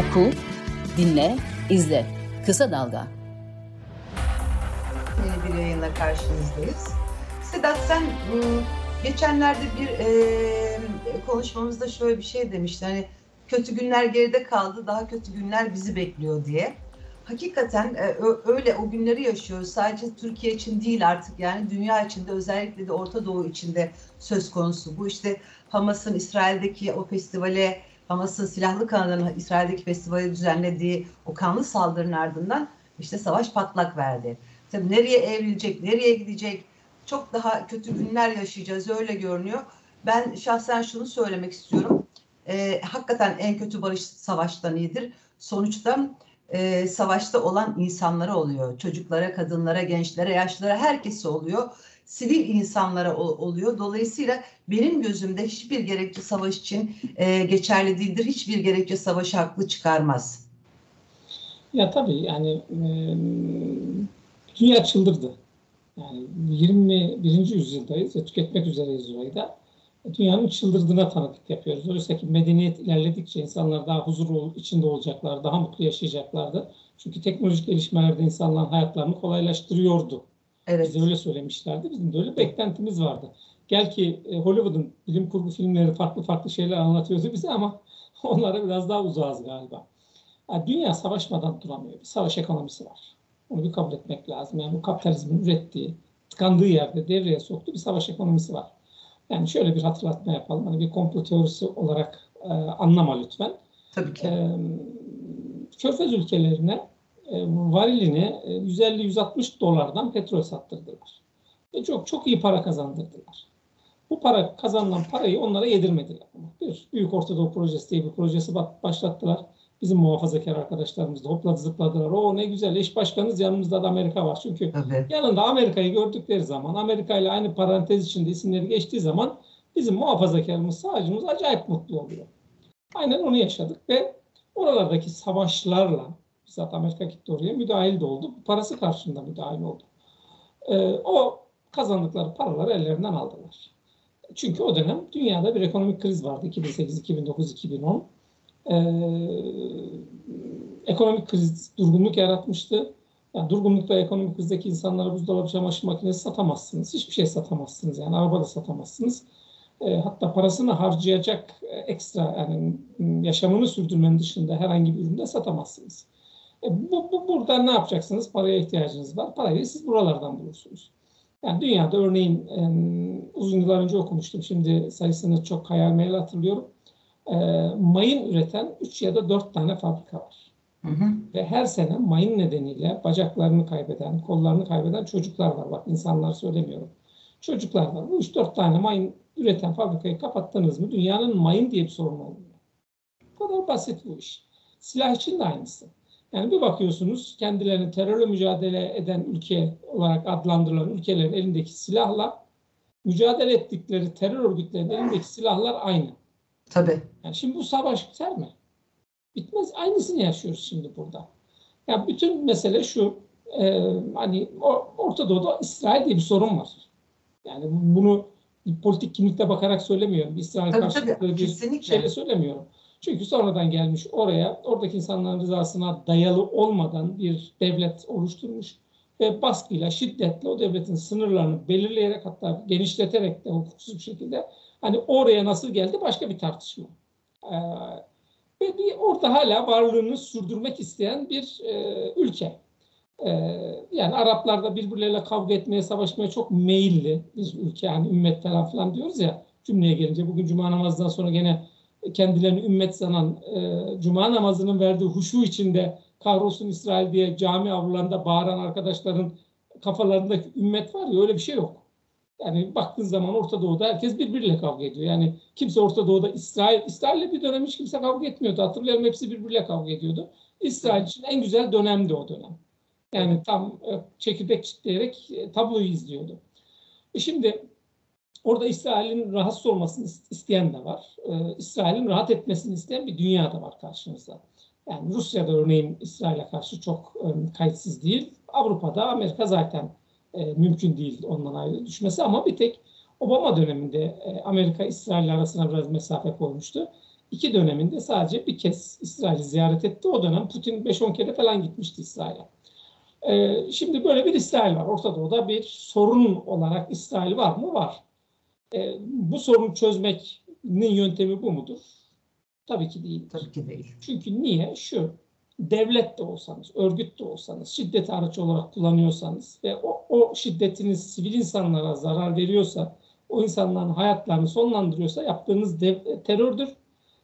Oku, dinle, izle. Kısa Dalga. Yeni bir yayınla karşınızdayız. Sedat sen ıı, geçenlerde bir konuşmamızda şöyle bir şey demiştin. Hani kötü günler geride kaldı, daha kötü günler bizi bekliyor diye. Hakikaten e, öyle o günleri yaşıyoruz. Sadece Türkiye için değil artık yani dünya içinde özellikle de Orta Doğu içinde söz konusu. Bu işte Hamas'ın İsrail'deki o festivale Hamas'ın silahlı kanadının İsrail'deki festivali düzenlediği o kanlı saldırının ardından işte savaş patlak verdi. Tabii nereye evrilecek, nereye gidecek çok daha kötü günler yaşayacağız öyle görünüyor. Ben şahsen şunu söylemek istiyorum. Ee, hakikaten en kötü barış savaştan iyidir. Sonuçta e, savaşta olan insanlara oluyor. Çocuklara, kadınlara, gençlere, yaşlılara herkese oluyor sivil insanlara oluyor. Dolayısıyla benim gözümde hiçbir gerekçe savaş için e, geçerli değildir. Hiçbir gerekçe savaşı haklı çıkarmaz. Ya tabii yani e, dünya çıldırdı. Yani 21. yüzyıldayız ve tüketmek üzereyiz orayı da. Dünyanın çıldırdığına tanıklık yapıyoruz. Oysa ki medeniyet ilerledikçe insanlar daha huzur içinde olacaklar, daha mutlu yaşayacaklardı. Çünkü teknolojik gelişmelerde insanların hayatlarını kolaylaştırıyordu. Evet. Bize öyle söylemişlerdi. Bizim de öyle beklentimiz vardı. Gel ki e, Hollywood'un bilim kurgu filmleri farklı farklı şeyler anlatıyordu bize ama onlara biraz daha uzağız galiba. Yani dünya savaşmadan duramıyor. Bir savaş ekonomisi var. Onu bir kabul etmek lazım. Yani bu kapitalizmin ürettiği, tıkandığı yerde devreye soktuğu bir savaş ekonomisi var. Yani şöyle bir hatırlatma yapalım. Hani bir komplo teorisi olarak e, anlama lütfen. Tabii ki. E, Körfez ülkelerine varilini 150-160 e, dolardan petrol sattırdılar. Ve çok çok iyi para kazandırdılar. Bu para kazanılan parayı onlara yedirmediler. Bir Büyük Ortadoğu Projesi diye bir projesi başlattılar. Bizim muhafazakar arkadaşlarımız da hopladı zıpladılar. O ne güzel eş başkanız yanımızda da Amerika var. Çünkü evet. yanında Amerika'yı gördükleri zaman Amerika ile aynı parantez içinde isimleri geçtiği zaman bizim muhafazakarımız sağcımız acayip mutlu oluyor. Aynen onu yaşadık ve oralardaki savaşlarla bizzat Amerika gitti oraya müdahil de oldu. Parası karşılığında müdahil oldu. E, o kazandıkları paraları ellerinden aldılar. Çünkü o dönem dünyada bir ekonomik kriz vardı. 2008, 2009, 2010. E, ekonomik kriz durgunluk yaratmıştı. Yani durgunlukta ekonomik krizdeki insanlara buzdolabı çamaşır makinesi satamazsınız. Hiçbir şey satamazsınız. Yani araba da satamazsınız. E, hatta parasını harcayacak e, ekstra yani yaşamını sürdürmenin dışında herhangi bir üründe satamazsınız. E, bu, bu, burada ne yapacaksınız? Paraya ihtiyacınız var. Parayı siz buralardan bulursunuz. Yani dünyada örneğin e, uzun yıllar önce okumuştum. Şimdi sayısını çok hayal meyil hatırlıyorum. E, mayın üreten 3 ya da 4 tane fabrika var. Hı hı. Ve her sene mayın nedeniyle bacaklarını kaybeden, kollarını kaybeden çocuklar var. Bak insanlar söylemiyorum. Çocuklar var. Bu 3-4 tane mayın üreten fabrikayı kapattınız mı dünyanın mayın diye bir sorun olmuyor. Bu kadar basit bu iş. Silah için de aynısı. Yani bir bakıyorsunuz kendilerini terörle mücadele eden ülke olarak adlandırılan ülkelerin elindeki silahla mücadele ettikleri terör örgütlerinin elindeki silahlar aynı. Tabii. Yani şimdi bu savaş biter mi? Bitmez. Aynısını yaşıyoruz şimdi burada. Yani bütün mesele şu e, hani Orta Doğu'da İsrail diye bir sorun var. Yani bunu politik kimlikte bakarak söylemiyorum. İsrail karşılıklı bir şeyle söylemiyorum. Çünkü sonradan gelmiş oraya, oradaki insanların rızasına dayalı olmadan bir devlet oluşturmuş ve baskıyla, şiddetle o devletin sınırlarını belirleyerek hatta genişleterek de hukuksuz bir şekilde hani oraya nasıl geldi başka bir tartışma. Ee, ve bir orada hala varlığını sürdürmek isteyen bir e, ülke. Ee, yani Araplar da birbirleriyle kavga etmeye, savaşmaya çok meyilli bir ülke. Yani ümmet falan filan diyoruz ya cümleye gelince. Bugün cuma namazından sonra gene kendilerini ümmet sanan, e, cuma namazının verdiği huşu içinde kahrolsun İsrail diye cami avlularında bağıran arkadaşların kafalarındaki ümmet var ya öyle bir şey yok. Yani baktığın zaman Orta Doğu'da herkes birbiriyle kavga ediyor. Yani kimse Orta Doğu'da İsrail, İsrail'le bir dönem hiç kimse kavga etmiyordu. Hatırlıyorum hepsi birbiriyle kavga ediyordu. İsrail için en güzel dönemdi o dönem. Yani tam e, çekirdek çitleyerek e, tabloyu izliyordu. E şimdi Orada İsrail'in rahatsız olmasını isteyen de var. Ee, İsrail'in rahat etmesini isteyen bir dünya da var karşımızda. Yani Rusya'da örneğin İsrail'e karşı çok e, kayıtsız değil. Avrupa'da Amerika zaten e, mümkün değil ondan ayrı düşmesi ama bir tek Obama döneminde e, Amerika İsrail arasına biraz mesafe koymuştu. iki döneminde sadece bir kez İsrail'i ziyaret etti. O dönem Putin 5-10 kere falan gitmişti İsrail'e. Ee, şimdi böyle bir İsrail var. Orta Doğu'da bir sorun olarak İsrail var mı? Var. Ee, bu sorunu çözmenin yöntemi bu mudur? Tabii ki değil. Tabii ki değil. Çünkü niye? Şu, devlet de olsanız, örgüt de olsanız, şiddet araç olarak kullanıyorsanız ve o, o şiddetiniz sivil insanlara zarar veriyorsa, o insanların hayatlarını sonlandırıyorsa yaptığınız dev, terördür.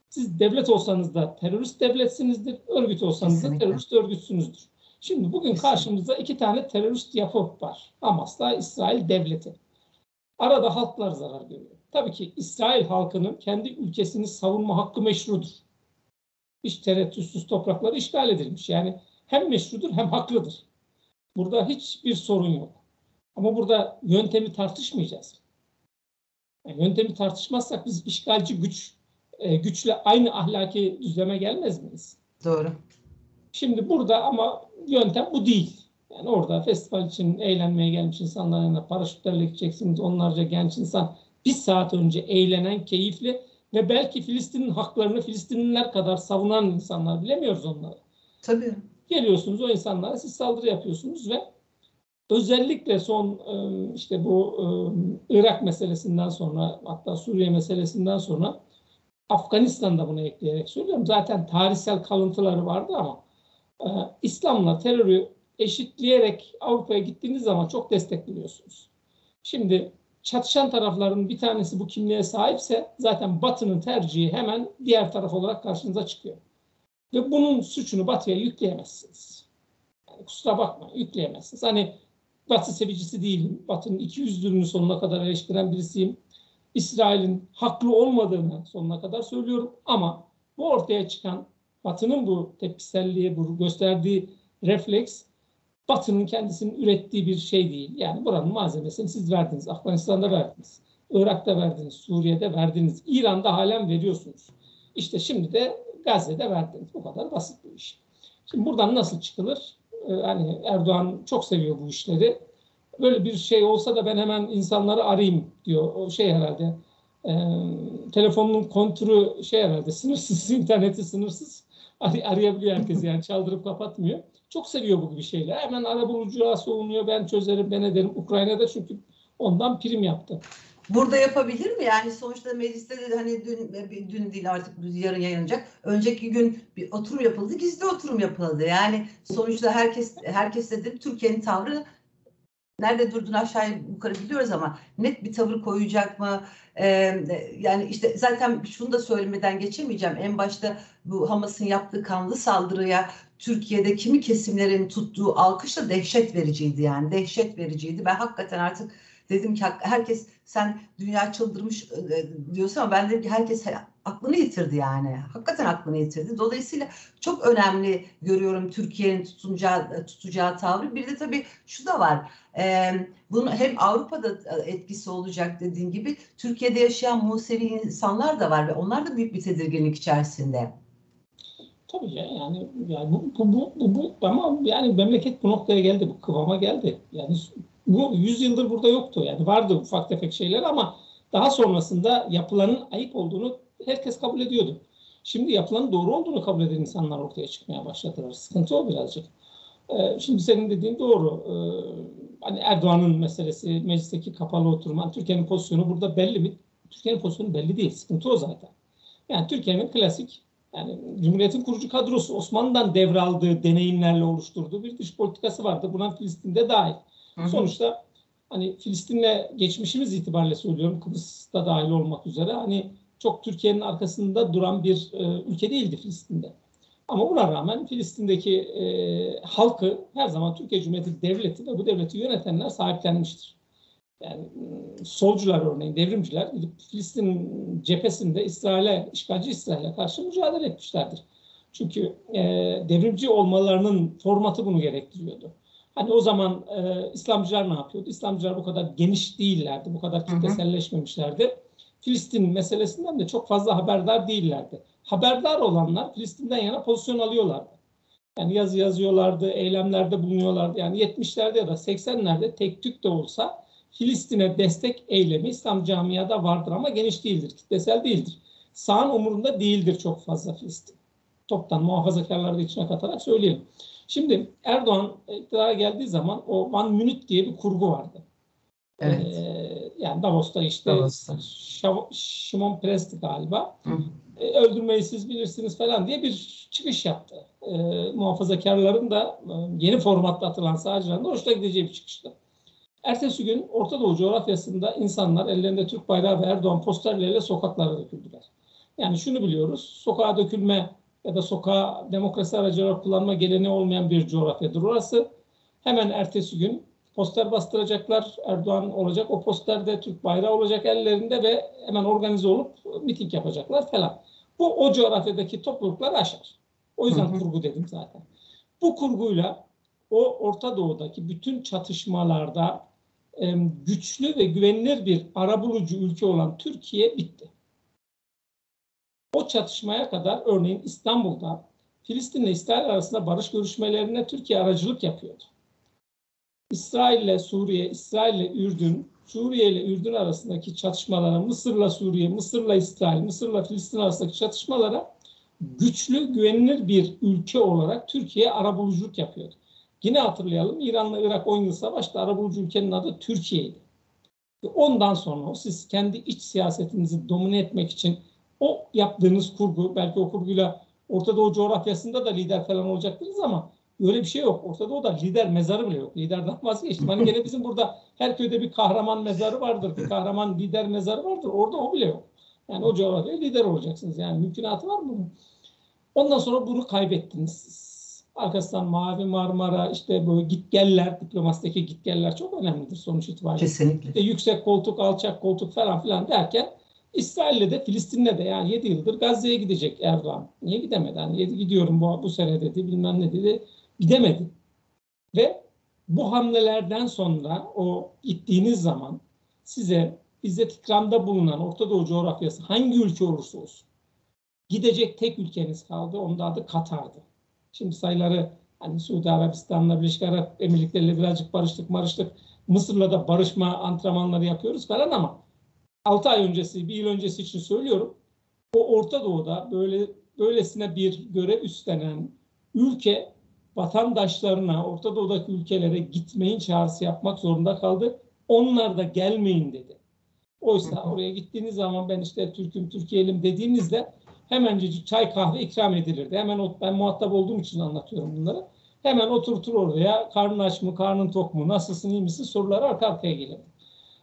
Siz devlet olsanız da terörist devletsinizdir, örgüt olsanız Kesinlikle. da terörist örgütsünüzdür. Şimdi bugün Kesinlikle. karşımızda iki tane terörist yapı var. Hamas'la İsrail devleti. Arada halklar zarar görüyor. Tabii ki İsrail halkının kendi ülkesini savunma hakkı meşrudur. Hiç tereddütsüz toprakları işgal edilmiş. Yani hem meşrudur hem haklıdır. Burada hiçbir sorun yok. Ama burada yöntemi tartışmayacağız. Yani yöntemi tartışmazsak biz işgalci güç e, güçle aynı ahlaki düzleme gelmez miyiz? Doğru. Şimdi burada ama yöntem bu değil. Yani orada festival için eğlenmeye gelmiş insanların yanına paraşütlerle gideceksiniz. Onlarca genç insan bir saat önce eğlenen, keyifli ve belki Filistin'in haklarını Filistinliler kadar savunan insanlar bilemiyoruz onları. Tabii. Geliyorsunuz o insanlara siz saldırı yapıyorsunuz ve özellikle son e, işte bu e, Irak meselesinden sonra hatta Suriye meselesinden sonra Afganistan'da bunu ekleyerek söylüyorum. Zaten tarihsel kalıntıları vardı ama e, İslam'la terörü eşitleyerek Avrupa'ya gittiğiniz zaman çok destekliyorsunuz. Şimdi çatışan tarafların bir tanesi bu kimliğe sahipse zaten Batı'nın tercihi hemen diğer taraf olarak karşınıza çıkıyor. Ve bunun suçunu Batı'ya yükleyemezsiniz. Yani kusura bakma yükleyemezsiniz. Hani Batı sevicisi değilim. Batı'nın iki yüzlülüğünü sonuna kadar eleştiren birisiyim. İsrail'in haklı olmadığını sonuna kadar söylüyorum. Ama bu ortaya çıkan Batı'nın bu tepkiselliği, bu gösterdiği refleks Batı'nın kendisinin ürettiği bir şey değil. Yani buranın malzemesini siz verdiniz. Afganistan'da verdiniz. Irak'ta verdiniz. Suriye'de verdiniz. İran'da halen veriyorsunuz. İşte şimdi de Gazze'de verdiniz. Bu kadar basit bir iş. Şimdi buradan nasıl çıkılır? Ee, hani Erdoğan çok seviyor bu işleri. Böyle bir şey olsa da ben hemen insanları arayayım diyor. O şey herhalde. E, telefonunun kontürü şey herhalde sınırsız, interneti sınırsız. Ar- arayabiliyor herkes yani çaldırıp kapatmıyor. Çok seviyor bu gibi şeyler. Hemen arabulucuya soğunuyor. Ben çözerim, ben ederim. Ukrayna'da çünkü ondan prim yaptı. Burada yapabilir mi? Yani sonuçta mecliste de hani dün dün değil artık yarın yayınlanacak. Önceki gün bir oturum yapıldı, gizli oturum yapıldı. Yani sonuçta herkes herkes dedim Türkiye'nin tavrı nerede durduğunu aşağı yukarı biliyoruz ama net bir tavır koyacak mı? Ee, yani işte zaten şunu da söylemeden geçemeyeceğim. En başta bu Hamas'ın yaptığı kanlı saldırıya Türkiye'de kimi kesimlerin tuttuğu alkış da dehşet vericiydi yani. Dehşet vericiydi. Ben hakikaten artık dedim ki herkes sen dünya çıldırmış diyorsun ama ben dedim ki herkes aklını yitirdi yani. Hakikaten aklını yitirdi. Dolayısıyla çok önemli görüyorum Türkiye'nin tutunacağı, tutacağı tavrı. Bir de tabii şu da var. Ee, bunun hem Avrupa'da etkisi olacak dediğin gibi Türkiye'de yaşayan Musevi insanlar da var ve onlar da büyük bir tedirginlik içerisinde. Tabii ya yani, yani bu, bu, bu, bu, bu ama yani memleket bu noktaya geldi, bu kıvama geldi. Yani bu 100 yıldır burada yoktu. Yani vardı ufak tefek şeyler ama daha sonrasında yapılanın ayıp olduğunu herkes kabul ediyordu. Şimdi yapılanın doğru olduğunu kabul eden insanlar ortaya çıkmaya başladılar. Sıkıntı o birazcık. Ee, şimdi senin dediğin doğru. Ee, hani Erdoğan'ın meselesi, meclisteki kapalı oturma, Türkiye'nin pozisyonu burada belli mi? Türkiye'nin pozisyonu belli değil. Sıkıntı o zaten. Yani Türkiye'nin klasik yani Cumhuriyet'in kurucu kadrosu Osmanlı'dan devraldığı deneyimlerle oluşturduğu bir dış politikası vardı. Buna Filistin'de dahil. Hı hı. Sonuçta hani Filistin'le geçmişimiz itibariyle söylüyorum Kıbrıs'ta dahil olmak üzere hani çok Türkiye'nin arkasında duran bir e, ülke değildi Filistin'de. Ama buna rağmen Filistin'deki e, halkı her zaman Türkiye Cumhuriyeti Devleti ve bu devleti yönetenler sahiplenmiştir. Yani solcular örneğin, devrimciler Filistin cephesinde İsrail'e, işgalci İsrail'e karşı mücadele etmişlerdir. Çünkü e, devrimci olmalarının formatı bunu gerektiriyordu. Hani o zaman e, İslamcılar ne yapıyordu? İslamcılar bu kadar geniş değillerdi, bu kadar kitleselleşmemişlerdi. Filistin meselesinden de çok fazla haberdar değillerdi. Haberdar olanlar Filistin'den yana pozisyon alıyorlardı. Yani yazı yazıyorlardı, eylemlerde bulunuyorlardı. Yani 70'lerde ya da 80'lerde tek tük de olsa Filistin'e destek eylemi İslam camiada vardır ama geniş değildir, kitlesel değildir. sağın umurunda değildir çok fazla Filistin. Toptan muhafazakarları da içine katarak söyleyelim. Şimdi Erdoğan iktidara geldiği zaman o One Minute diye bir kurgu vardı. Evet. Ee, yani Davos'ta işte Davos'ta. Şav- Şimon Presti galiba Hı. e, öldürmeyi siz bilirsiniz falan diye bir çıkış yaptı. E, muhafazakarların da e, yeni formatta atılan sağcıların da hoşuna gideceği bir çıkıştı. Ertesi gün Orta Doğu coğrafyasında insanlar ellerinde Türk bayrağı ve Erdoğan posterleriyle sokaklara döküldüler. Yani şunu biliyoruz, sokağa dökülme ya da sokağa demokrasi aracı olarak kullanma geleneği olmayan bir coğrafyadır orası. Hemen ertesi gün poster bastıracaklar, Erdoğan olacak, o posterde Türk bayrağı olacak ellerinde ve hemen organize olup miting yapacaklar falan. Bu o coğrafyadaki toplulukları aşar. O yüzden Hı hı. kurgu dedim zaten. Bu kurguyla o Orta Doğu'daki bütün çatışmalarda em, güçlü ve güvenilir bir arabulucu ülke olan Türkiye bitti. O çatışmaya kadar örneğin İstanbul'da Filistin ile İsrail arasında barış görüşmelerine Türkiye aracılık yapıyordu. İsrail ile Suriye, İsrail ile Ürdün, Suriye ile Ürdün arasındaki çatışmalara, Mısır'la Suriye, Mısır'la İsrail, Mısır'la Filistin arasındaki çatışmalara güçlü, güvenilir bir ülke olarak Türkiye arabuluculuk yapıyordu. Yine hatırlayalım İran'la Irak 10 yıl savaşta arabulucu ülkenin adı Türkiye'ydi. Ondan sonra siz kendi iç siyasetinizi domine etmek için o yaptığınız kurgu, belki o kurguyla Orta Doğu coğrafyasında da lider falan olacaktınız ama öyle bir şey yok. Orta Doğu'da lider mezarı bile yok. Liderden vazgeçtim. Hani gene bizim burada her köyde bir kahraman mezarı vardır. Bir kahraman lider mezarı vardır. Orada o bile yok. Yani o coğrafyaya lider olacaksınız. Yani mümkünatı var mı bunun? Ondan sonra bunu kaybettiniz siz. Arkasından Mavi Marmara, işte böyle gitgeller, diplomasideki gitgeller çok önemlidir sonuç itibariyle. Kesinlikle. İşte yüksek koltuk, alçak koltuk falan filan derken İsrail'le de Filistin'le de yani 7 yıldır Gazze'ye gidecek Erdoğan. Niye gidemedi? Hani 7 gidiyorum bu, bu sene dedi bilmem ne dedi. Gidemedi. Ve bu hamlelerden sonra o gittiğiniz zaman size İzzet İkram'da bulunan Orta Doğu coğrafyası hangi ülke olursa olsun gidecek tek ülkeniz kaldı. Onun da adı Katar'dı. Şimdi sayıları hani Suudi Arabistan'la Birleşik Arap Emirlikleri'yle birazcık barıştık marıştık. Mısır'la da barışma antrenmanları yapıyoruz falan ama 6 ay öncesi, bir yıl öncesi için söylüyorum. O Orta Doğu'da böyle böylesine bir görev üstlenen ülke vatandaşlarına, Orta Doğu'daki ülkelere gitmeyin çağrısı yapmak zorunda kaldı. Onlar da gelmeyin dedi. Oysa oraya gittiğiniz zaman ben işte Türk'üm, Türkiye'lim dediğinizde hemencecik çay kahve ikram edilirdi. Hemen o- ben muhatap olduğum için anlatıyorum bunları. Hemen oturtur oraya karnın aç mı, karnın tok mu, nasılsın, iyi misin soruları arka arkaya gelirdi.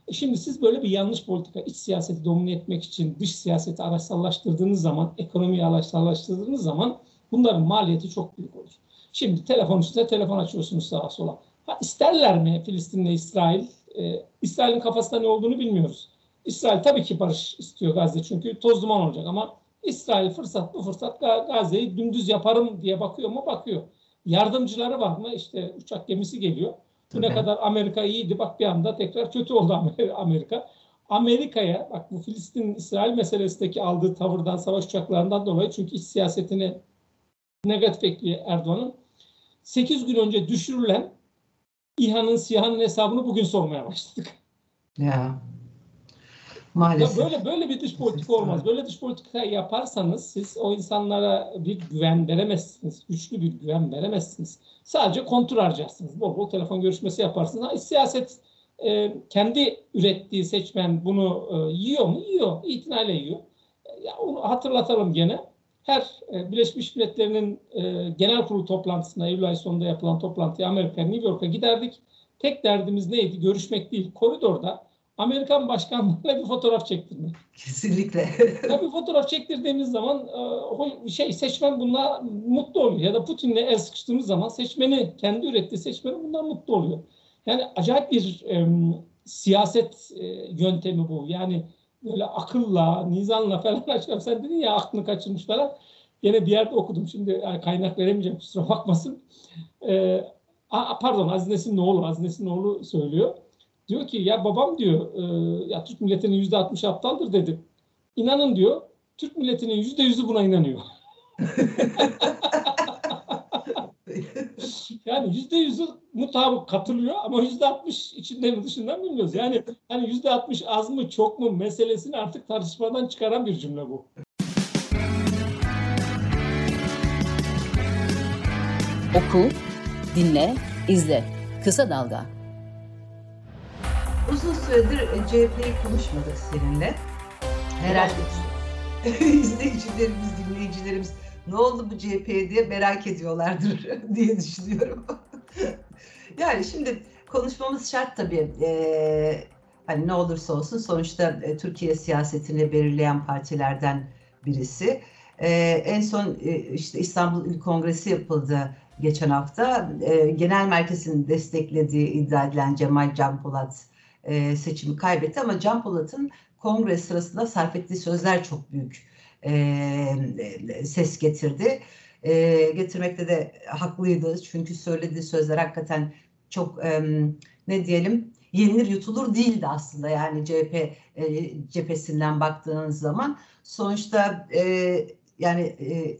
E Şimdi siz böyle bir yanlış politika, iç siyaseti domine etmek için dış siyaseti araçsallaştırdığınız zaman, ekonomiyi araçsallaştırdığınız zaman bunların maliyeti çok büyük olur. Şimdi telefon üstüne telefon açıyorsunuz sağa sola. Ha, isterler mi Filistin'le İsrail? Ee, İsrail'in kafasında ne olduğunu bilmiyoruz. İsrail tabii ki barış istiyor Gazze çünkü toz duman olacak ama İsrail fırsat bu fırsat Ga- Gazze'yi dümdüz yaparım diye bakıyor mu? Bakıyor. Yardımcıları var mı? İşte uçak gemisi geliyor. Bu ne kadar Amerika iyiydi bak bir anda tekrar kötü oldu Amer- Amerika. Amerika'ya bak bu Filistin-İsrail meselesindeki aldığı tavırdan, savaş uçaklarından dolayı çünkü iç siyasetini negatif ekliyor Erdoğan'ın. 8 gün önce düşürülen İHA'nın, SİHA'nın hesabını bugün sormaya başladık. Ya. Ya Maalesef. böyle böyle bir dış politika olmaz. Böyle dış politika yaparsanız siz o insanlara bir güven veremezsiniz. Güçlü bir güven veremezsiniz. Sadece kontrol harcarsınız. Bol bol telefon görüşmesi yaparsınız. Ha, siyaset e, kendi ürettiği seçmen bunu e, yiyor mu? Yiyor. İtinayla yiyor. Ya onu hatırlatalım gene. Her e, Birleşmiş Milletler'in e, genel kurulu toplantısına Eylül ay sonunda yapılan toplantıya Amerika, New York'a giderdik. Tek derdimiz neydi? Görüşmek değil. Koridorda Amerikan başkanlarıyla bir fotoğraf çektirmek. Kesinlikle. Ya bir fotoğraf çektirdiğimiz zaman e, şey seçmen bununla mutlu oluyor. Ya da Putin'le el sıkıştığımız zaman seçmeni, kendi ürettiği seçmeni bundan mutlu oluyor. Yani acayip bir e, siyaset e, yöntemi bu. Yani böyle akılla, nizanla falan açıyorum. Sen dedin ya aklını kaçırmış falan. Yine bir yerde okudum. Şimdi yani kaynak veremeyeceğim kusura bakmasın. E, a, pardon Aziz Nesin'in oğlu, Aziz Nesin'in oğlu söylüyor. Diyor ki ya babam diyor e, ya Türk milletinin yüzde altmış aptaldır dedi. İnanın diyor Türk milletinin yüzde yüzü buna inanıyor. yani yüzde yüzü mutabık katılıyor ama yüzde altmış içinde mi dışından bilmiyoruz. Yani hani yüzde altmış az mı çok mu meselesini artık tartışmadan çıkaran bir cümle bu. Oku, dinle, izle. Kısa Dalga. Uzun süredir e, CHP'yi konuşmadık seninle. Herhalde izleyicilerimiz, dinleyicilerimiz ne oldu bu CHP'ye diye merak ediyorlardır diye düşünüyorum. yani şimdi konuşmamız şart tabii. Ee, hani ne olursa olsun sonuçta e, Türkiye siyasetini belirleyen partilerden birisi. Ee, en son e, işte İstanbul İl Kongresi yapıldı geçen hafta. E, genel merkezin desteklediği iddia edilen Cemal Can Polat e, seçimi kaybetti ama Can Polat'ın kongre sırasında sarf ettiği sözler çok büyük e, ses getirdi. E, getirmekte de haklıydı. Çünkü söylediği sözler hakikaten çok e, ne diyelim yenilir yutulur değildi aslında. Yani CHP e, cephesinden baktığınız zaman. Sonuçta e, yani e,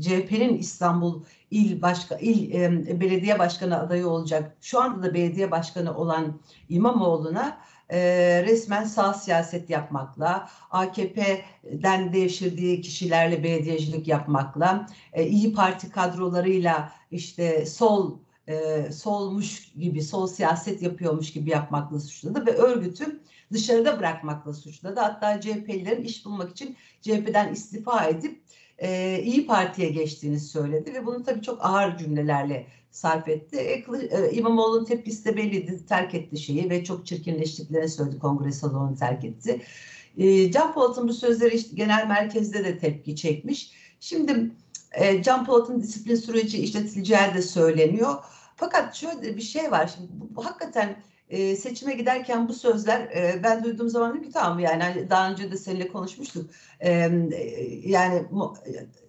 CHP'nin İstanbul il başka il e, belediye başkanı adayı olacak şu anda da belediye başkanı olan İmamoğlu'na e, resmen sağ siyaset yapmakla, AKP'den devşirdiği kişilerle belediyecilik yapmakla, e, İyi Parti kadrolarıyla işte sol e, solmuş gibi, sol siyaset yapıyormuş gibi yapmakla suçladı ve örgütü dışarıda bırakmakla suçladı. Hatta CHP'lilerin iş bulmak için CHP'den istifa edip e, İyi Parti'ye geçtiğini söyledi ve bunu tabii çok ağır cümlelerle sarf etti. E, e, İmamoğlu'nun tepkisi de belliydi. Terk etti şeyi ve çok çirkinleştiklerini söyledi. Kongre salonunu terk etti. E, Can Polat'ın bu sözleri işte genel merkezde de tepki çekmiş. Şimdi e, Can Polat'ın disiplin süreci işletileceği de söyleniyor. Fakat şöyle bir şey var. Şimdi bu, bu hakikaten e, seçime giderken bu sözler e, ben duyduğum zaman dedim ki tamam yani hani daha önce de seninle konuşmuştuk. E, yani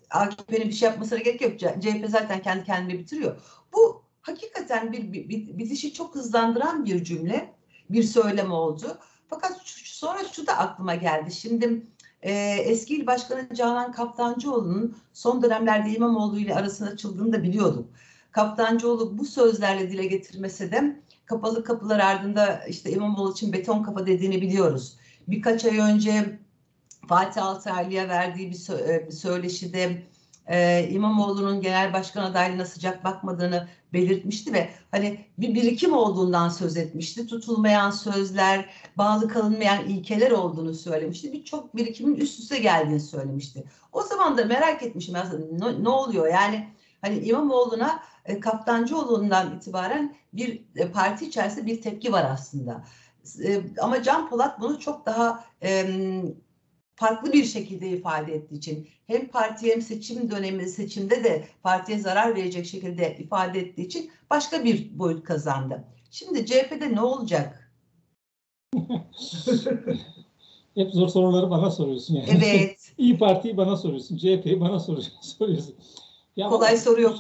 AKP'nin bir şey yapmasına gerek yok. CHP zaten kendi kendini bitiriyor. Bu hakikaten bir, bir, bir bitişi çok hızlandıran bir cümle, bir söylem oldu. Fakat şu, sonra şu da aklıma geldi. Şimdi e, eski il başkanı Canan Kaptancıoğlu'nun son dönemlerde İmamoğlu ile arasında açıldığını da biliyorduk. Kaptancıoğlu bu sözlerle dile getirmese de kapalı kapılar ardında işte İmamoğlu için beton kafa dediğini biliyoruz. Birkaç ay önce Fatih Altaylı'ya verdiği bir, sö- bir söyleşide e, İmamoğlu'nun genel başkan adaylığına sıcak bakmadığını belirtmişti ve hani bir birikim olduğundan söz etmişti. Tutulmayan sözler, bağlı kalınmayan ilkeler olduğunu söylemişti. Birçok birikimin üst üste geldiğini söylemişti. O zaman da merak etmişim aslında ne, ne oluyor yani hani İmamoğlu'na e, Kaptancıoğlu'ndan itibaren bir e, parti içerisinde bir tepki var aslında. E, ama Can Polat bunu çok daha e, farklı bir şekilde ifade ettiği için hem parti hem seçim dönemi seçimde de partiye zarar verecek şekilde ifade ettiği için başka bir boyut kazandı. Şimdi CHP'de ne olacak? Hep zor soruları bana soruyorsun yani. Evet. İyi Parti'yi bana soruyorsun, CHP'yi bana soruyorsun. Ya Kolay soru yok.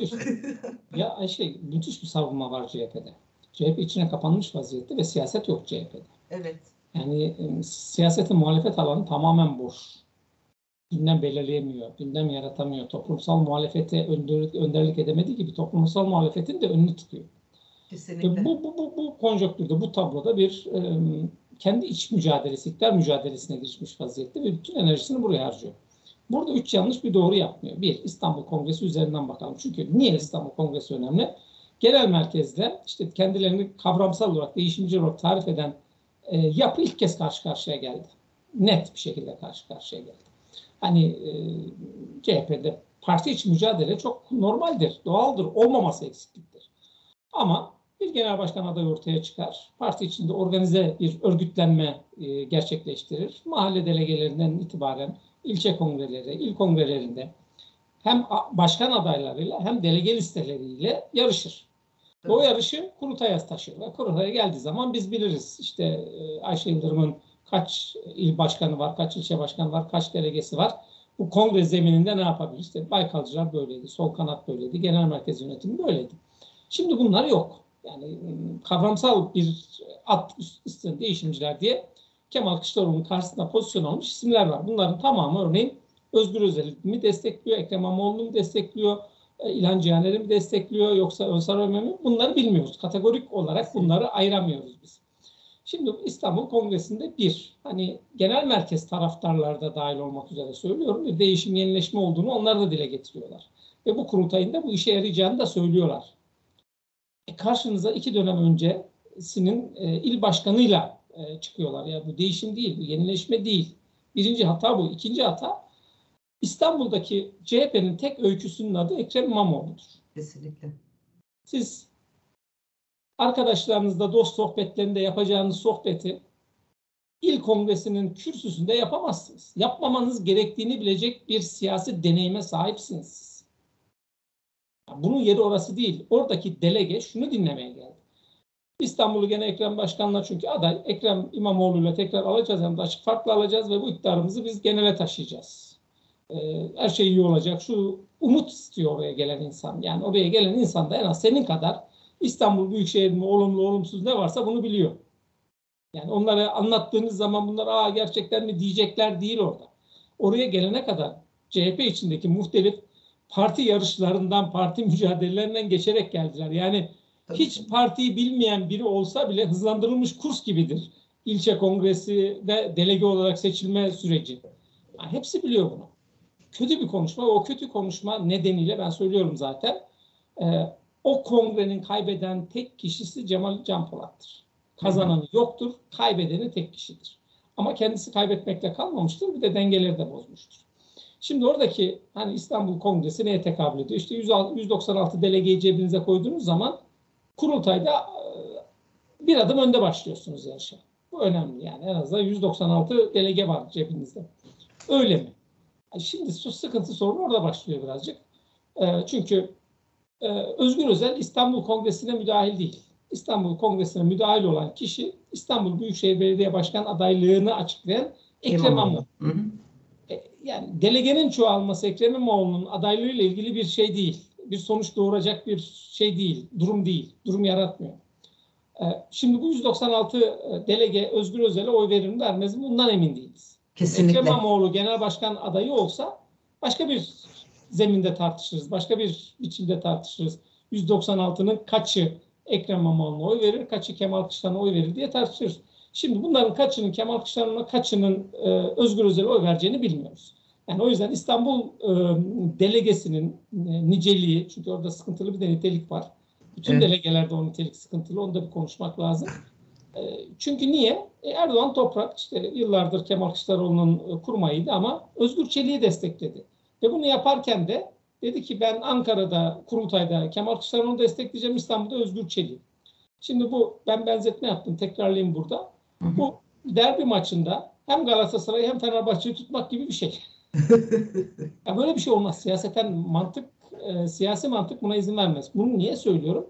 ya şey, müthiş bir savunma var CHP'de. CHP içine kapanmış vaziyette ve siyaset yok CHP'de. Evet. Yani e, siyasetin muhalefet alanı tamamen boş. Gündem belirleyemiyor, gündem yaratamıyor. Toplumsal muhalefete önderlik, önderlik edemediği gibi toplumsal muhalefetin de önünü tıkıyor. Kesinlikle. Bu, bu, bu, bu konjonktürde, bu tabloda bir e, kendi iç mücadelesi, iktidar mücadelesine girişmiş vaziyette ve bütün enerjisini buraya harcıyor. Burada üç yanlış bir doğru yapmıyor. Bir, İstanbul Kongresi üzerinden bakalım. Çünkü niye İstanbul Kongresi önemli? Genel merkezde işte kendilerini kavramsal olarak, değişimci olarak tarif eden e, yapı ilk kez karşı karşıya geldi. Net bir şekilde karşı karşıya geldi. Hani e, CHP'de parti içi mücadele çok normaldir, doğaldır, olmaması eksikliktir. Ama bir genel başkan adayı ortaya çıkar. Parti içinde organize bir örgütlenme e, gerçekleştirir. Mahalle delegelerinden itibaren ilçe kongreleri, il kongrelerinde hem başkan adaylarıyla hem delege listeleriyle yarışır. O yarışı kurultaya taşır. Ve kurultaya geldiği zaman biz biliriz. İşte e, Ayşe Yıldırım'ın kaç il başkanı var, kaç ilçe başkanı var, kaç delegesi var. Bu kongre zemininde ne yapabilir? İşte Baykalcılar böyleydi, sol kanat böyleydi, genel merkez yönetimi böyleydi. Şimdi bunlar yok. Yani ıı, kavramsal bir at üstünde değişimciler diye Kemal Kılıçdaroğlu'nun karşısında pozisyon almış isimler var. Bunların tamamı örneğin Özgür Özel'i mi destekliyor, Ekrem İmamoğlu'nu mu destekliyor, e, İlhan Cihaner'i mi destekliyor yoksa Önsar Ömer mi? Bunları bilmiyoruz. Kategorik olarak bunları ayıramıyoruz biz. Şimdi İstanbul Kongresi'nde bir, hani genel merkez taraftarları da dahil olmak üzere söylüyorum, bir değişim, yenileşme olduğunu onlar da dile getiriyorlar. Ve bu kurultayında bu işe yarayacağını da söylüyorlar. E karşınıza iki dönem öncesinin e, il başkanıyla e, çıkıyorlar. Ya bu değişim değil, bu yenileşme değil. Birinci hata bu. İkinci hata İstanbul'daki CHP'nin tek öyküsünün adı Ekrem İmamoğlu'dur. Kesinlikle. Siz arkadaşlarınızla dost sohbetlerinde yapacağınız sohbeti il kongresinin kürsüsünde yapamazsınız. Yapmamanız gerektiğini bilecek bir siyasi deneyime sahipsiniz. Bunun yeri orası değil. Oradaki delege şunu dinlemeye geldi. İstanbul'u gene Ekrem Başkan'la çünkü aday Ekrem İmamoğlu'yla tekrar alacağız hem de açık farklı alacağız ve bu iktidarımızı biz genele taşıyacağız. Ee, her şey iyi olacak. Şu umut istiyor oraya gelen insan. Yani oraya gelen insan da en az senin kadar İstanbul Büyükşehir'in olumlu olumsuz ne varsa bunu biliyor. Yani onlara anlattığınız zaman bunlar aa gerçekten mi diyecekler değil orada. Oraya gelene kadar CHP içindeki muhtelif parti yarışlarından, parti mücadelelerinden geçerek geldiler. Yani. Hiç partiyi bilmeyen biri olsa bile hızlandırılmış kurs gibidir. İlçe kongresi ve delege olarak seçilme süreci. Yani hepsi biliyor bunu. Kötü bir konuşma. O kötü konuşma nedeniyle ben söylüyorum zaten. E, o kongrenin kaybeden tek kişisi Cemal Can Polat'tır. Kazananı yoktur, kaybedeni tek kişidir. Ama kendisi kaybetmekle kalmamıştır, bir de dengeleri de bozmuştur. Şimdi oradaki hani İstanbul Kongresi neye tekabül ediyor? İşte 196 delegeyi cebinize koyduğunuz zaman kurultayda e, bir adım önde başlıyorsunuz yarışa. Bu önemli yani en azından 196 delege var cebinizde. Öyle mi? Şimdi sıkıntı sorun orada başlıyor birazcık. E, çünkü e, Özgür Özel İstanbul Kongresi'ne müdahil değil. İstanbul Kongresi'ne müdahil olan kişi İstanbul Büyükşehir Belediye Başkan adaylığını açıklayan Ekrem İmamoğlu. Hı hı. E, Yani delegenin çoğalması Ekrem İmamoğlu'nun adaylığıyla ilgili bir şey değil. Bir sonuç doğuracak bir şey değil. Durum değil. Durum yaratmıyor. E, Şimdi bu 196 delege Özgür Özel'e oy verir mi vermez mi bundan emin değiliz. Kesinlikle. Ekrem İmamoğlu genel başkan adayı olsa başka bir zeminde tartışırız. Başka bir biçimde tartışırız. 196'nın kaçı Ekrem İmamoğlu'na oy verir, kaçı Kemal Kılıçdaroğlu'na oy verir diye tartışırız. Şimdi bunların kaçının Kemal Kılıçdaroğlu'na kaçının e, Özgür Özel'e oy vereceğini bilmiyoruz. Yani o yüzden İstanbul e, delegesinin e, niceliği, çünkü orada sıkıntılı bir de nitelik var. Bütün Evet. delegelerde o nitelik sıkıntılı, onu da bir konuşmak lazım. E, çünkü niye? E, Erdoğan Toprak işte yıllardır Kemal Kılıçdaroğlu'nun e, kurmayıydı ama Özgür Çelik'i destekledi. Ve bunu yaparken de dedi ki ben Ankara'da, Kurultay'da Kemal Kılıçdaroğlu'nu destekleyeceğim, İstanbul'da Özgür Çelik'i. Şimdi bu ben benzetme yaptım, tekrarlayayım burada. Hı hı. Bu derbi maçında hem Galatasaray'ı hem Fenerbahçe'yi tutmak gibi bir şey. Ya böyle bir şey olmaz. Siyaseten mantık, e, siyasi mantık buna izin vermez. Bunu niye söylüyorum?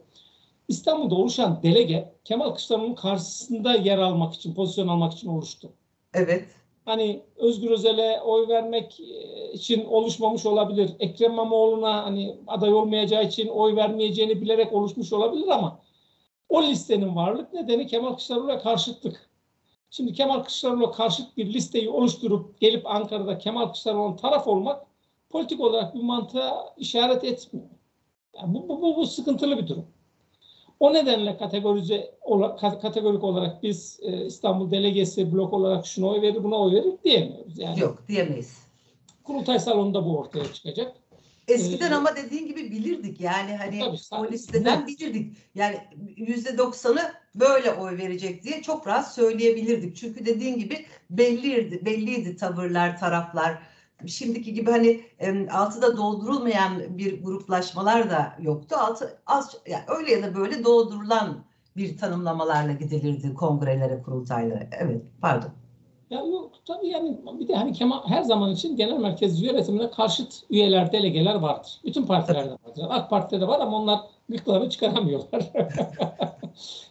İstanbul'da oluşan delege Kemal Kılıçdaroğlu'nun karşısında yer almak için, pozisyon almak için oluştu. Evet. Hani Özgür Özel'e oy vermek e, için oluşmamış olabilir. Ekrem İmamoğlu'na hani aday olmayacağı için oy vermeyeceğini bilerek oluşmuş olabilir ama o listenin varlık nedeni Kemal Kılıçdaroğlu'na karşıtlık. Şimdi Kemal Kılıçdaroğlu'na karşıt bir listeyi oluşturup gelip Ankara'da Kemal Kılıçdaroğlu'nun taraf olmak politik olarak bir mantığa işaret etmiyor. Yani bu, bu, bu, bu sıkıntılı bir durum. O nedenle kategorize kategorik olarak biz e, İstanbul delegesi blok olarak şuna oy verir buna oy verir diyemiyoruz. Yani Yok diyemeyiz. kurultay salonunda bu ortaya çıkacak. Eskiden Ee, ama dediğin gibi bilirdik yani hani Tabii, o listeden bilirdik. Yani yüzde doksanı böyle oy verecek diye çok rahat söyleyebilirdik. Çünkü dediğin gibi belliydi, belliydi tavırlar, taraflar. Şimdiki gibi hani em, altı da doldurulmayan bir gruplaşmalar da yoktu. Altı az yani öyle ya da böyle doldurulan bir tanımlamalarla gidilirdi kongrelere, kurultaylara. Evet, pardon. Ya yok tabii yani bir de hani Kemal her zaman için genel merkez yönetimine karşıt üyeler, delegeler vardır. Bütün partilerde vardır. AK Parti'de de var ama onlar gıklarını çıkaramıyorlar.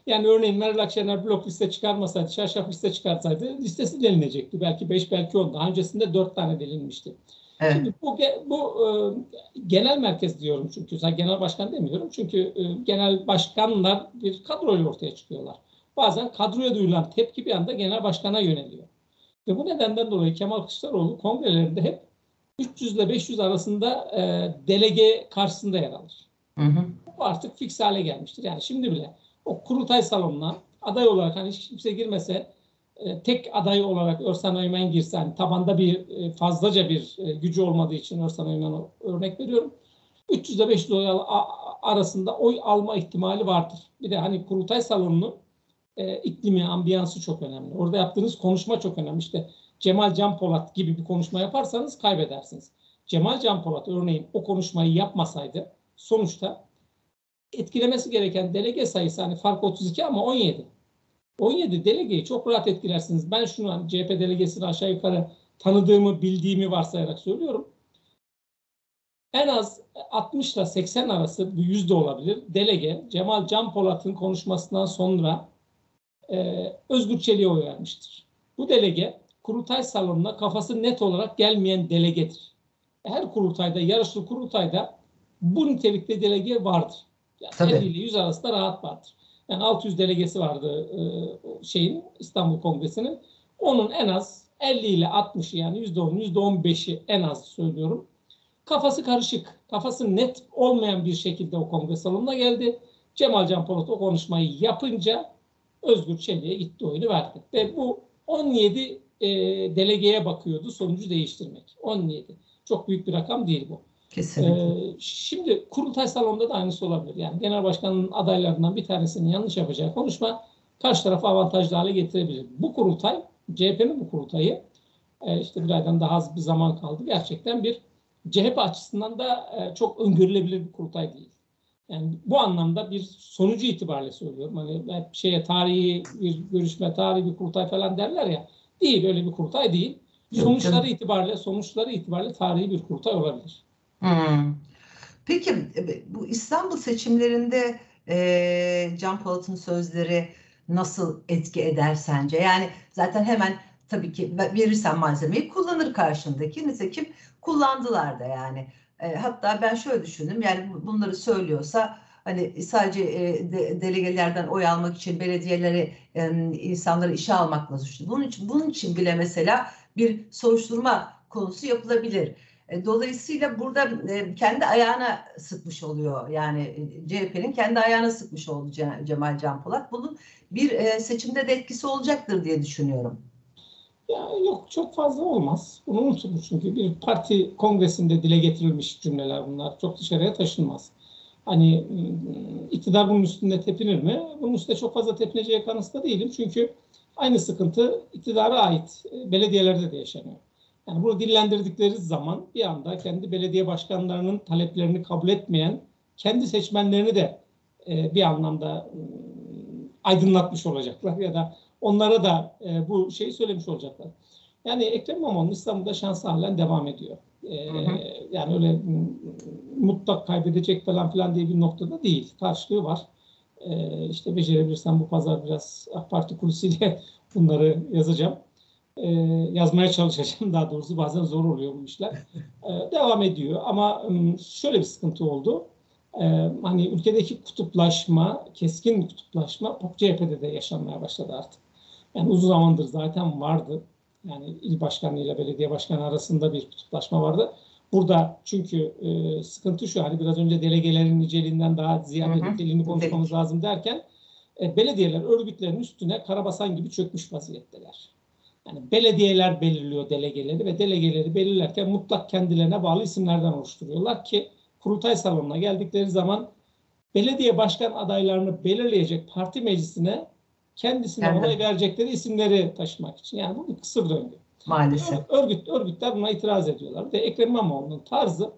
yani örneğin Meral Akşener blok liste çıkarmasaydı, şarşaf liste çıkarsaydı listesi delinecekti. Belki 5, belki 10. Daha öncesinde 4 tane delinmişti. Evet. Şimdi bu, bu e, genel merkez diyorum çünkü sen genel başkan demiyorum çünkü e, genel başkanlar bir kadroyla ortaya çıkıyorlar. Bazen kadroya duyulan tepki bir anda genel başkana yöneliyor. Ve bu nedenden dolayı Kemal Kılıçdaroğlu kongrelerinde hep 300 ile 500 arasında e, delege karşısında yer alır. Hı hı. Bu artık fix hale gelmiştir. Yani şimdi bile o kurultay salonuna aday olarak hani hiç kimse girmese e, tek aday olarak Örsan Öymen girse hani tabanda bir e, fazlaca bir e, gücü olmadığı için Örsan Öymen'e örnek veriyorum. 300 ile 500 oy arasında oy alma ihtimali vardır. Bir de hani kurultay salonunun e, iklimi, ambiyansı çok önemli. Orada yaptığınız konuşma çok önemli. İşte Cemal Can Polat gibi bir konuşma yaparsanız kaybedersiniz. Cemal Can Polat örneğin o konuşmayı yapmasaydı sonuçta etkilemesi gereken delege sayısı hani fark 32 ama 17. 17 delegeyi çok rahat etkilersiniz. Ben şunu hani CHP delegesini aşağı yukarı tanıdığımı, bildiğimi varsayarak söylüyorum. En az 60 ile 80 arası bir yüzde olabilir. Delege Cemal Can Polat'ın konuşmasından sonra e, Özgür Çelik'e oy vermiştir. Bu delege kurultay salonuna kafası net olarak gelmeyen delegedir. Her kurultayda, yarışlı kurultayda bu nitelikte delege vardır. Yani 50 ile 100 arasında rahat vardır. Yani 600 delegesi vardı e, şeyin İstanbul Kongresi'nin. Onun en az 50 ile 60'ı yani %10, %15'i en az söylüyorum. Kafası karışık, kafası net olmayan bir şekilde o kongre salonuna geldi. Cemal Can Polat o konuşmayı yapınca Özgür Çelik'e gitti oyunu verdi. Ve bu 17 e, delegeye bakıyordu sonucu değiştirmek. 17. Çok büyük bir rakam değil bu. Kesinlikle. Ee, şimdi kurultay salonunda da aynısı olabilir. Yani genel başkanın adaylarından bir tanesinin yanlış yapacağı konuşma karşı tarafı avantajlı hale getirebilir. Bu kurultay, CHP'nin bu kurultayı e, işte bir aydan daha az bir zaman kaldı. Gerçekten bir CHP açısından da e, çok öngörülebilir bir kurultay değil. Yani bu anlamda bir sonucu itibariyle söylüyorum. Hani hep şeye tarihi bir görüşme, tarihi bir kurultay falan derler ya. Değil öyle bir kurultay değil. Sonuçları itibariyle, sonuçları itibariyle tarihi bir kurultay olabilir. Hmm. Peki bu İstanbul seçimlerinde e, Can Polat'ın sözleri nasıl etki eder sence? Yani zaten hemen tabii ki verirsen malzemeyi kullanır karşındaki. Nitekim kullandılar da yani. E, hatta ben şöyle düşündüm yani bunları söylüyorsa hani sadece e, de, delegelerden oy almak için belediyeleri e, insanları işe almakla suçlu. Bunun için bunun için bile mesela bir soruşturma konusu yapılabilir. E, dolayısıyla burada e, kendi ayağına sıkmış oluyor. Yani CHP'nin kendi ayağına sıkmış oldu Cemal Can Polat. Bunun bir seçimde de etkisi olacaktır diye düşünüyorum. Ya yok çok fazla olmaz. Bunu unutulur çünkü bir parti kongresinde dile getirilmiş cümleler bunlar. Çok dışarıya taşınmaz. Hani iktidar bunun üstünde tepinir mi? Bunun üstünde çok fazla tepineceği kanısında değilim. Çünkü aynı sıkıntı iktidara ait belediyelerde de yaşanıyor. Yani bunu dillendirdikleri zaman bir anda kendi belediye başkanlarının taleplerini kabul etmeyen kendi seçmenlerini de e, bir anlamda e, aydınlatmış olacaklar ya da onlara da e, bu şeyi söylemiş olacaklar. Yani Ekrem İmamoğlu'nun İstanbul'da şansı halen devam ediyor. E, hı hı. Yani öyle mutlak kaybedecek falan filan diye bir noktada değil. Karşılığı var. E, işte becerebilirsem bu pazar biraz AK Parti kulisiyle bunları yazacağım e, yazmaya çalışacağım daha doğrusu bazen zor oluyor bu işler. E, devam ediyor ama şöyle bir sıkıntı oldu. E, hani ülkedeki kutuplaşma, keskin kutuplaşma CHP'de de yaşanmaya başladı artık. Yani uzun zamandır zaten vardı. Yani il başkanı ile belediye başkanı arasında bir kutuplaşma vardı. Burada çünkü e, sıkıntı şu hani biraz önce delegelerin niceliğinden daha ziyade niteliğini konuşmamız lazım derken e, belediyeler örgütlerin üstüne karabasan gibi çökmüş vaziyetteler. Yani belediyeler belirliyor delegeleri ve delegeleri belirlerken mutlak kendilerine bağlı isimlerden oluşturuyorlar ki kurultay salonuna geldikleri zaman belediye başkan adaylarını belirleyecek parti meclisine kendisine evet. onay verecekleri isimleri taşımak için. Yani bu bir kısır döngü. Maalesef. Örgüt, örgütler buna itiraz ediyorlar. Ve Ekrem İmamoğlu'nun tarzı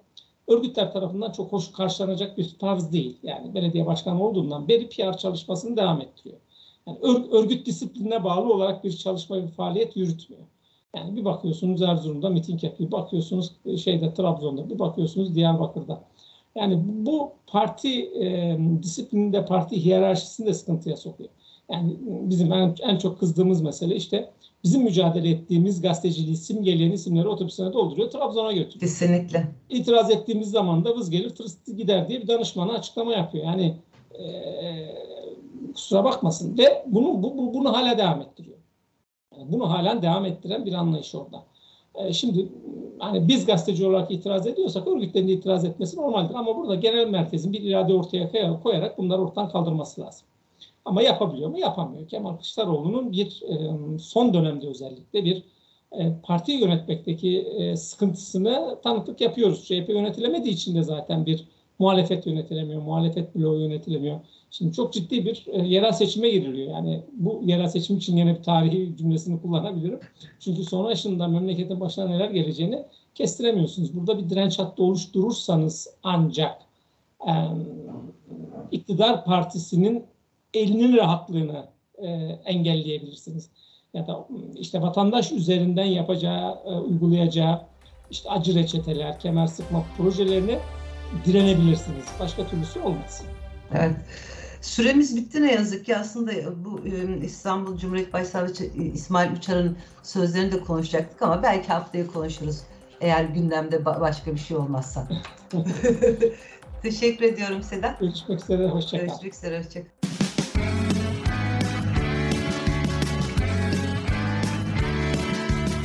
örgütler tarafından çok hoş karşılanacak bir tarz değil. Yani belediye başkanı olduğundan beri PR çalışmasını devam ettiriyor. Yani örgüt disiplinine bağlı olarak bir çalışma, bir faaliyet yürütmüyor. Yani bir bakıyorsunuz Erzurum'da miting yapıyor, bakıyorsunuz e, şeyde Trabzon'da, bir bakıyorsunuz Diyarbakır'da. Yani bu parti e, disiplininde, parti hiyerarşisinde sıkıntıya sokuyor. Yani bizim en, en çok kızdığımız mesele işte bizim mücadele ettiğimiz gazeteciliği simgeleyen isimleri otobüsüne dolduruyor, Trabzon'a götürüyor. Kesinlikle. İtiraz ettiğimiz zaman da vız gelir, tırıs gider diye bir danışmana açıklama yapıyor. Yani e, kusura bakmasın ve bunu bu, bu, bunu hala devam ettiriyor. Yani bunu halen devam ettiren bir anlayış orada. E, şimdi hani biz gazeteci olarak itiraz ediyorsak örgütlerin de itiraz etmesi normaldir ama burada genel merkezin bir irade ortaya koyarak bunları ortadan kaldırması lazım. Ama yapabiliyor mu? Yapamıyor. Kemal Kılıçdaroğlu'nun bir e, son dönemde özellikle bir e, parti yönetmekteki e, sıkıntısını tanıklık yapıyoruz. CHP yönetilemediği için de zaten bir muhalefet yönetilemiyor, muhalefet bloğu yönetilemiyor. Şimdi çok ciddi bir e, yerel seçime giriliyor. Yani bu yerel seçim için yine bir tarihi cümlesini kullanabilirim. Çünkü sonrasında memleketin başına neler geleceğini kestiremiyorsunuz. Burada bir direnç hattı oluşturursanız ancak e, iktidar partisinin elinin rahatlığını e, engelleyebilirsiniz. Ya da işte vatandaş üzerinden yapacağı, e, uygulayacağı işte acı reçeteler, kemer sıkma projelerini direnebilirsiniz. Başka türlüsü olmaz. Evet. Süremiz bitti ne yazık ki. Aslında bu İstanbul Cumhuriyet Başsavcısı İsmail Uçar'ın sözlerini de konuşacaktık ama belki haftaya konuşuruz. Eğer gündemde başka bir şey olmazsa. Teşekkür ediyorum Sedat. Görüşmek üzere. Hoşçakalın. Görüşmek üzere. Hoşçakalın.